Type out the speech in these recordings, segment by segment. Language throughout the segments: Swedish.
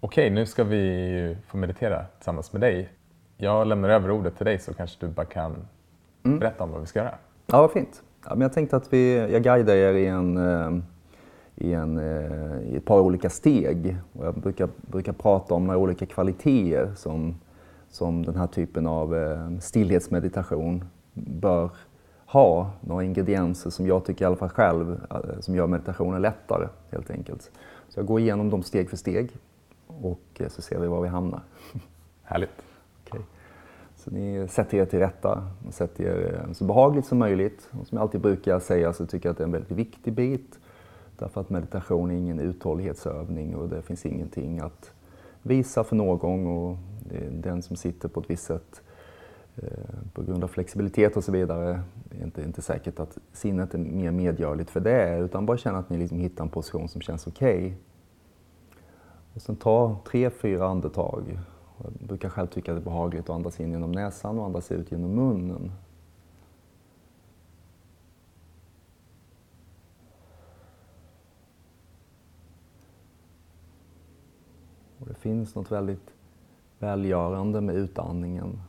Okej, nu ska vi få meditera tillsammans med dig. Jag lämnar över ordet till dig så kanske du bara kan Mm. berätta om vad vi ska göra. Ja, vad fint. Ja, men jag tänkte att vi, jag guidar er i, en, eh, i, en, eh, i ett par olika steg. Och jag brukar, brukar prata om några olika kvaliteter som, som den här typen av eh, stillhetsmeditation bör ha. Några ingredienser som jag tycker i alla fall själv som gör meditationen lättare helt enkelt. Så jag går igenom dem steg för steg och eh, så ser vi var vi hamnar. Härligt. Okej. Så ni sätter er till rätta och sätter er eh, så behagligt som möjligt. Och som jag alltid brukar säga så tycker jag att det är en väldigt viktig bit. Därför att meditation är ingen uthållighetsövning och det finns ingenting att visa för någon. Och det den som sitter på ett visst sätt eh, på grund av flexibilitet och så vidare är inte, inte säkert att sinnet är mer medgörligt för det. Utan bara känna att ni liksom hittar en position som känns okej. Och sen ta tre, fyra andetag. Jag brukar själv tycka att det är behagligt att andas in genom näsan och andas ut genom munnen. Och det finns något väldigt välgörande med utandningen.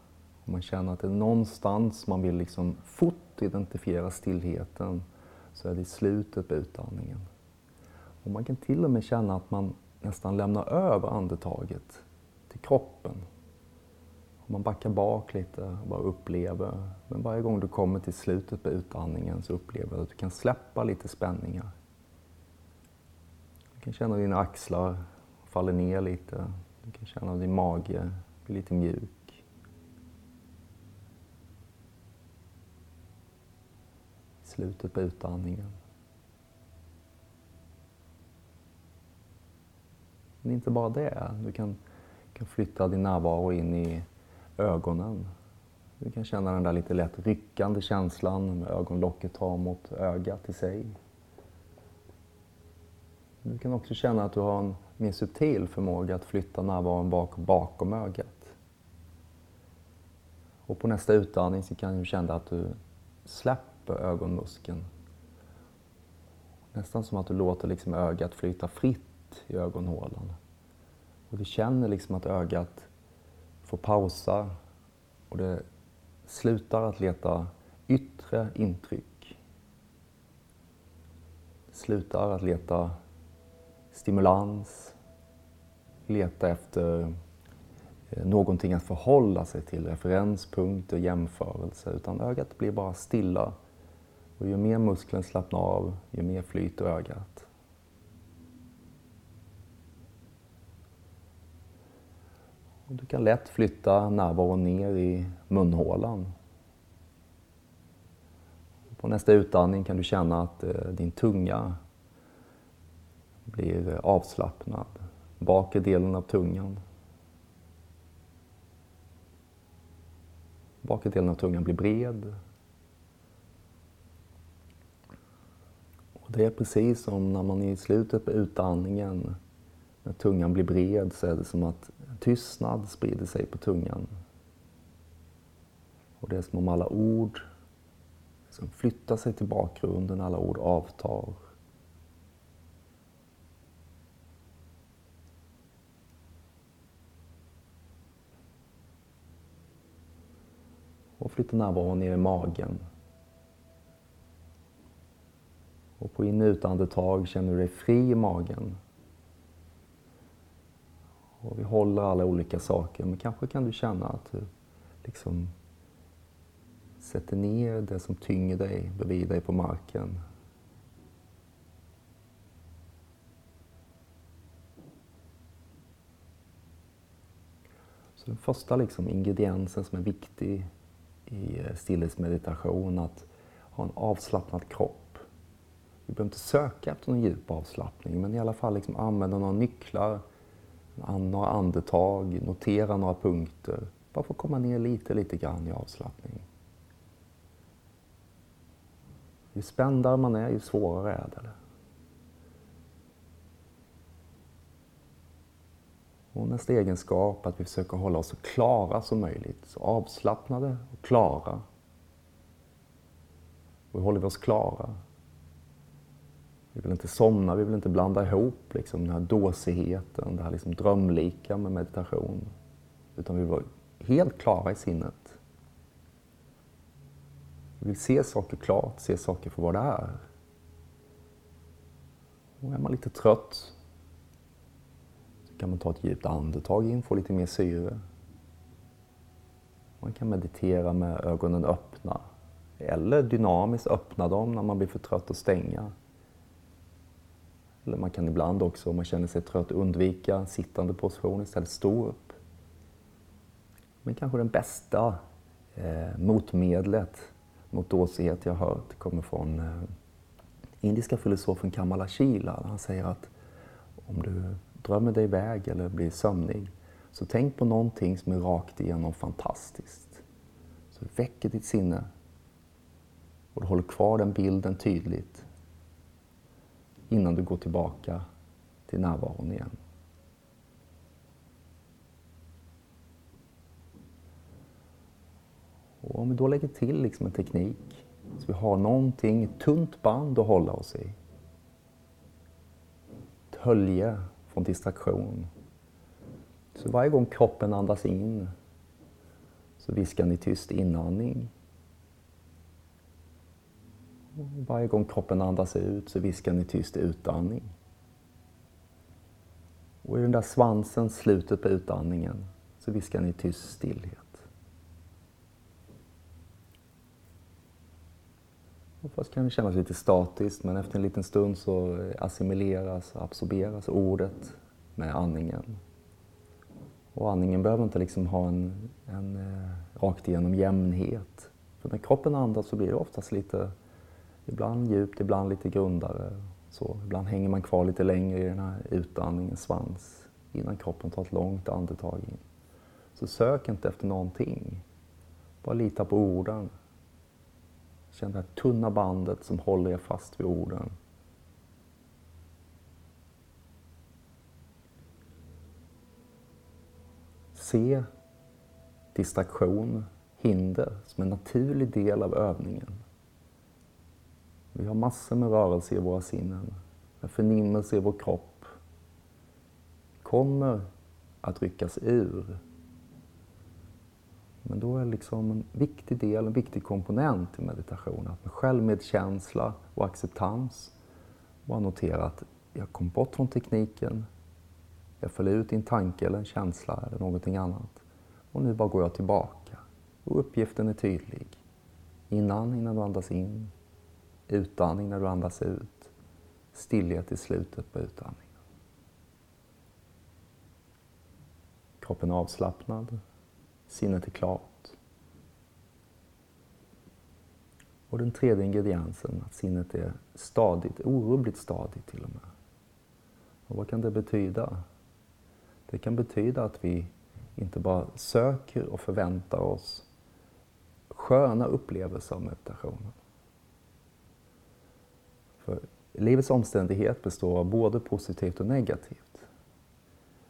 Om man känner att det är någonstans man vill liksom fort identifiera stillheten så är det i slutet på utandningen. Och man kan till och med känna att man nästan lämna över andetaget till kroppen. Man backar bak lite och bara upplever. Men varje gång du kommer till slutet på utandningen så upplever du att du kan släppa lite spänningar. Du kan känna dina axlar faller ner lite. Du kan känna din mage blir lite mjuk. Slutet på utandningen. Men inte bara det. Du kan, kan flytta din närvaro in i ögonen. Du kan känna den där lite lätt ryckande känslan med ögonlocket tar mot ögat i sig. Du kan också känna att du har en mer subtil förmåga att flytta närvaron bak, bakom ögat. Och på nästa utandning så kan du känna att du släpper ögonmuskeln. Nästan som att du låter liksom ögat flyta fritt i ögonhålan. Och du känner liksom att ögat får pausa och det slutar att leta yttre intryck. Slutar att leta stimulans, leta efter eh, någonting att förhålla sig till, referenspunkter, jämförelser, utan ögat blir bara stilla. Och ju mer muskeln slappnar av, ju mer flyter ögat. Och du kan lätt flytta närvaron ner i munhålan. På nästa utandning kan du känna att eh, din tunga blir avslappnad. Bakre delen av tungan. Bakre delen av tungan blir bred. Och det är precis som när man i slutet på utandningen, när tungan blir bred, så är det som att tystnad sprider sig på tungan. Och det är som om alla ord som flyttar sig till bakgrunden, alla ord avtar. Och flytta närvaron ner i magen. Och på in och utandetag känner du dig fri i magen. Och vi håller alla olika saker, men kanske kan du känna att du liksom sätter ner det som tynger dig bredvid dig på marken. Så den första liksom ingrediensen som är viktig i eh, stillhetsmeditation, att ha en avslappnad kropp. Vi behöver inte söka efter någon djup avslappning, men i alla fall liksom använda några nycklar, några andetag, notera några punkter. Bara för att komma ner lite, lite grann i avslappning. Ju spändare man är, ju svårare är det. Och nästa egenskap att vi försöker hålla oss så klara som möjligt. Så avslappnade och klara. Och hur håller vi oss klara? Vi vill inte somna, vi vill inte blanda ihop liksom, den här dåsigheten, det här liksom drömlika med meditation. Utan vi vill vara helt klara i sinnet. Vi vill se saker klart, se saker för vad det är. Och är man lite trött så kan man ta ett djupt andetag in, få lite mer syre. Man kan meditera med ögonen öppna eller dynamiskt öppna dem när man blir för trött och stänga. Eller man kan ibland också, om man känner sig trött, undvika sittande position, istället stå upp. Men kanske det bästa eh, motmedlet mot dåsighet jag hört kommer från eh, indiska filosofen Kamala Shila. Han säger att om du drömmer dig iväg eller blir sömnig, så tänk på någonting som är rakt igenom fantastiskt. Så väcker ditt sinne och du håller kvar den bilden tydligt innan du går tillbaka till närvaron igen. Och om vi då lägger till liksom en teknik, så vi har någonting, ett tunt band att hålla oss i. Ett hölje från distraktion. Så varje gång kroppen andas in så viskar ni tyst inandning. Varje gång kroppen andas ut så viskar ni tyst utandning. Och i den där svansen, slutet på utandningen, så viskar ni tyst stillhet. Och först kan det kännas lite statiskt, men efter en liten stund så assimileras, och absorberas ordet med andningen. Och andningen behöver inte liksom ha en, en eh, rakt igenom jämnhet. För när kroppen andas så blir det oftast lite, ibland djupt, ibland lite grundare. Så, ibland hänger man kvar lite längre i den här utandningens svans innan kroppen tar ett långt andetag in. Så sök inte efter någonting. Bara lita på orden. Känn det här tunna bandet som håller er fast vid orden. Se distraktion, hinder, som en naturlig del av övningen. Vi har massor med rörelse i våra sinnen, med förnimmelse i vår kropp. kommer att ryckas ur men då är liksom en viktig del, en viktig komponent i meditation att med självmedkänsla och acceptans bara notera att jag kom bort från tekniken, jag föll ut i en tanke eller en känsla eller någonting annat. Och nu bara går jag tillbaka. Och uppgiften är tydlig. Innan, innan du andas in, utandning när du andas ut, stillhet i slutet på utandningen. Kroppen är avslappnad, Sinnet är klart. Och den tredje ingrediensen, att sinnet är stadigt, orubbligt stadigt till och med. Och vad kan det betyda? Det kan betyda att vi inte bara söker och förväntar oss sköna upplevelser av meditationen. För livets omständighet består av både positivt och negativt.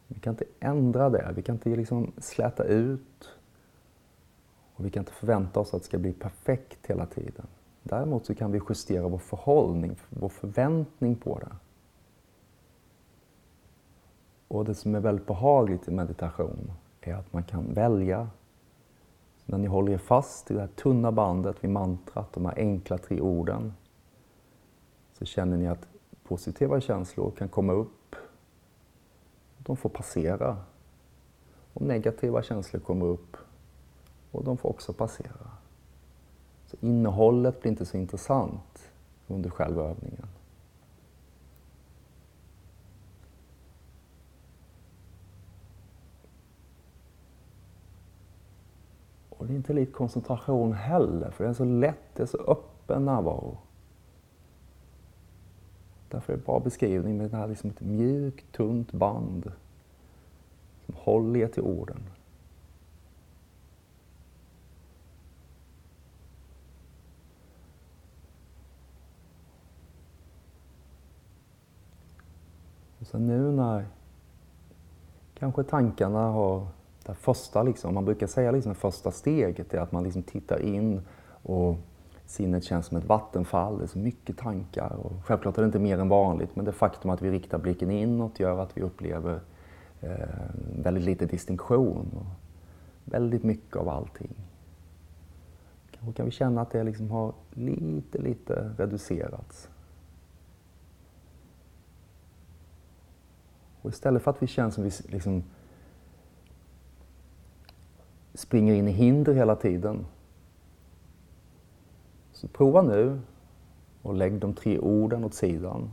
Vi kan inte ändra det, vi kan inte liksom släta ut och vi kan inte förvänta oss att det ska bli perfekt hela tiden. Däremot så kan vi justera vår förhållning, vår förväntning på det. Och det som är väldigt behagligt i meditation är att man kan välja. Så när ni håller er fast i det här tunna bandet vid mantrat, de här enkla tre orden, så känner ni att positiva känslor kan komma upp de får passera. Och negativa känslor kommer upp och de får också passera. Så innehållet blir inte så intressant under själva övningen. Och det är inte lite koncentration heller, för det är så lätt, det är så öppen närvaro. Därför är det en bra beskrivning med det här liksom ett mjukt, tunt band som håller er till orden. Och sen nu när kanske tankarna har det första, liksom, man brukar säga liksom första steget är att man liksom tittar in och Sinnet känns som ett vattenfall, det är så mycket tankar. Och självklart är det inte mer än vanligt, men det faktum att vi riktar blicken inåt gör att vi upplever eh, väldigt lite distinktion och väldigt mycket av allting. Kanske kan vi känna att det liksom har lite, lite reducerats. Och istället för att vi känner som vi liksom springer in i hinder hela tiden. Så prova nu och lägg de tre orden åt sidan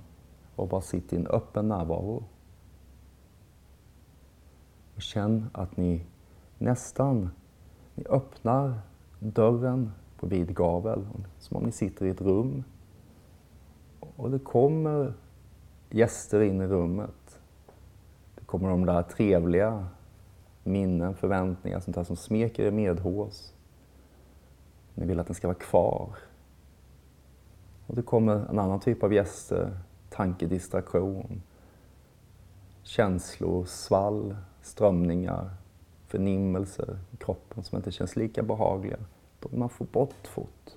och bara sitt i en öppen närvaro. Och känn att ni nästan, ni öppnar dörren på vid gavel, som om ni sitter i ett rum. Och det kommer gäster in i rummet. Det kommer de där trevliga minnen, förväntningar, sånt där som smeker er medhårs. Ni vill att den ska vara kvar. Och det kommer en annan typ av gäster, eh, tankedistraktion, känslor, svall, strömningar, förnimmelser i kroppen som inte känns lika behagliga. Då vill man få bort fort.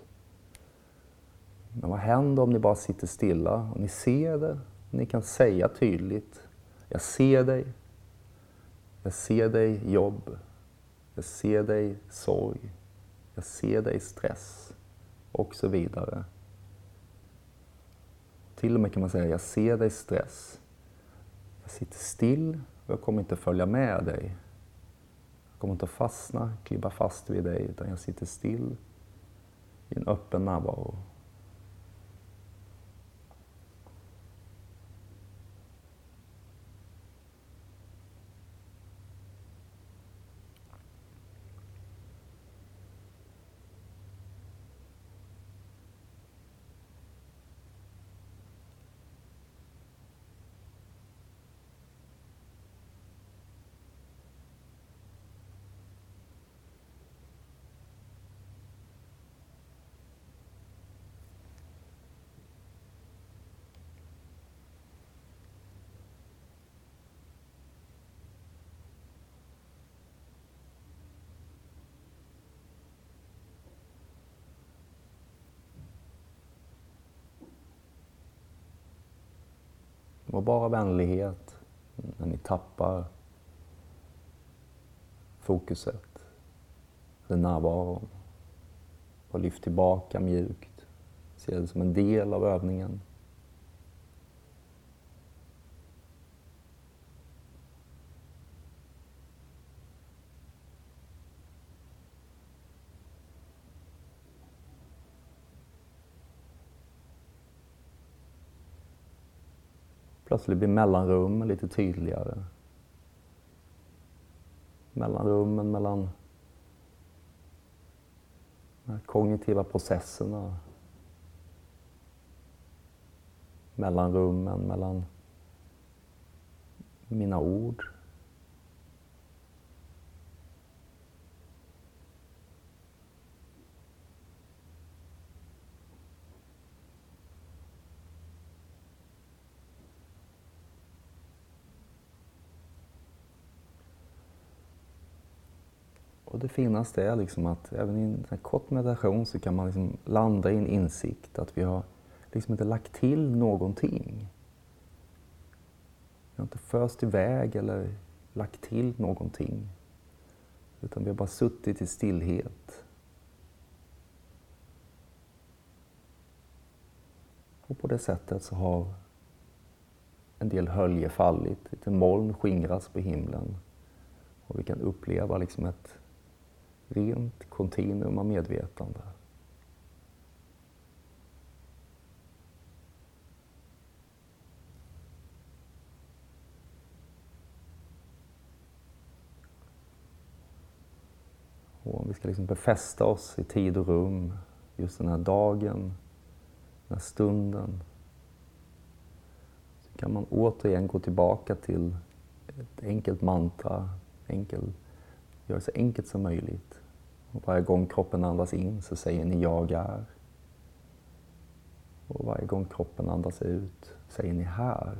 Men vad händer om ni bara sitter stilla och ni ser det? Ni kan säga tydligt, jag ser dig, jag ser dig jobb. Jag ser dig sorg. Jag ser dig stress. Och så vidare. Till och med kan man säga, jag ser dig stress. Jag sitter still och jag kommer inte följa med dig. Jag kommer inte att fastna, klibba fast vid dig, utan jag sitter still i en öppen närvaro. Var bara vänlighet när ni tappar fokuset, eller närvaron. Och lyft tillbaka mjukt. Se det som en del av övningen. Plötsligt blir mellanrummen lite tydligare. Mellanrummen mellan de kognitiva processerna. Mellanrummen mellan mina ord. Det finaste är liksom att även i en kort meditation så kan man liksom landa i en insikt att vi har liksom inte lagt till någonting. Vi har inte först iväg eller lagt till någonting. Utan vi har bara suttit i stillhet. Och på det sättet så har en del hölje fallit, lite moln skingras på himlen. Och vi kan uppleva liksom ett rent kontinuum av medvetande. Och om vi ska liksom befästa oss i tid och rum, just den här dagen, den här stunden, så kan man återigen gå tillbaka till ett enkelt mantra, enkel, göra det så enkelt som möjligt. Och varje gång kroppen andas in så säger ni jag är. Och varje gång kroppen andas ut säger ni här.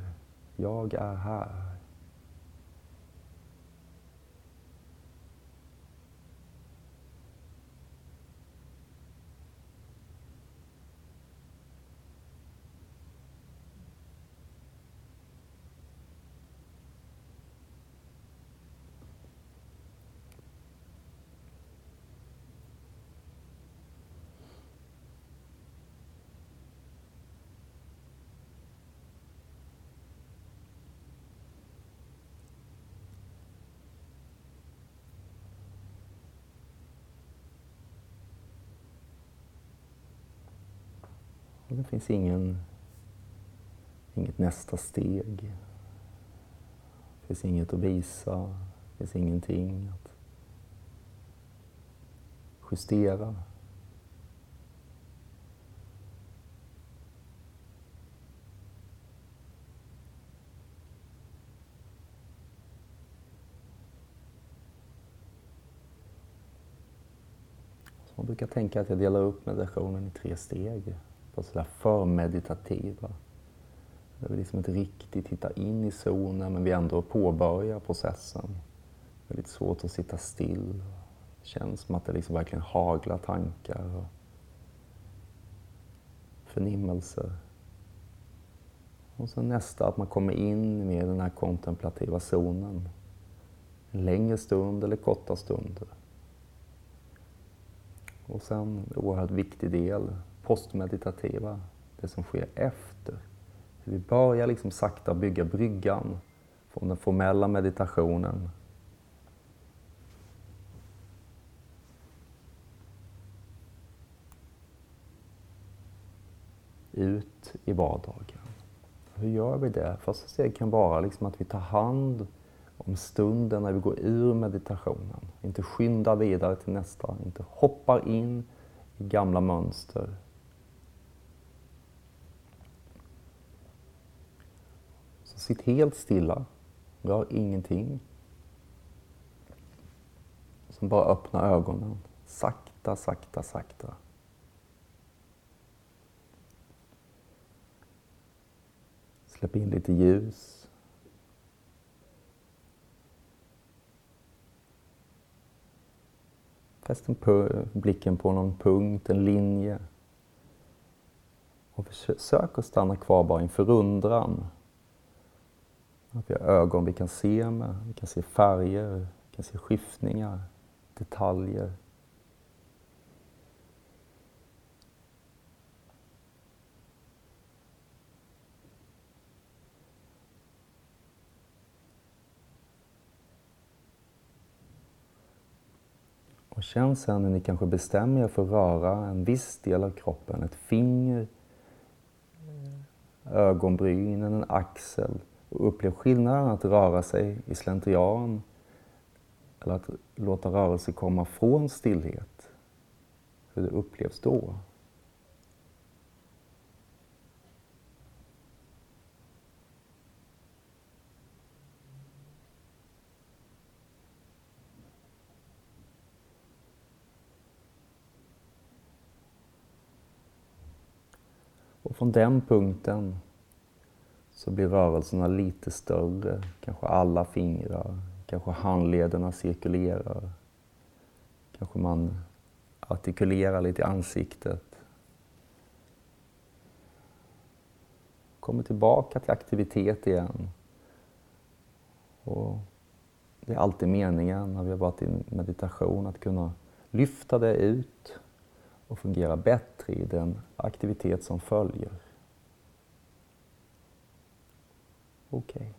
Jag är här. Och det finns ingen, inget nästa steg. Det finns inget att visa. Det finns ingenting att justera. Man brukar tänka att jag delar upp meditationen i tre steg var sådär förmeditativa. Där vi liksom inte riktigt hittar in i zonen men vi ändå påbörjar processen. Det är lite svårt att sitta still. Det känns som att det liksom verkligen haglar tankar och förnimmelser. Och sen nästa, att man kommer in i den här kontemplativa zonen. En längre stund eller korta stunder. Och sen, en oerhört viktig del, postmeditativa, det som sker efter. Vi börjar liksom sakta bygga bryggan från den formella meditationen ut i vardagen. Hur gör vi det? Första steget kan vara liksom att vi tar hand om stunden när vi går ur meditationen. Inte skyndar vidare till nästa, inte hoppar in i gamla mönster. Sitt helt stilla, rör ingenting. Sen bara öppna ögonen, sakta, sakta, sakta. Släpp in lite ljus. Fäst blicken på någon punkt, en linje. Och försök att stanna kvar bara inför förundran. Att vi har ögon vi kan se med, vi kan se färger, vi kan se skiftningar, detaljer. Och känn sen när ni kanske bestämmer er för att röra en viss del av kroppen, ett finger, ögonbrynen, en axel. Och upplev skillnaden att röra sig i slentrian eller att låta rörelse komma från stillhet. Hur det upplevs då. Och från den punkten så blir rörelserna lite större. Kanske alla fingrar, kanske handlederna cirkulerar. Kanske man artikulerar lite i ansiktet. Kommer tillbaka till aktivitet igen. Och det är alltid meningen när vi har varit i meditation att kunna lyfta det ut och fungera bättre i den aktivitet som följer. Okay.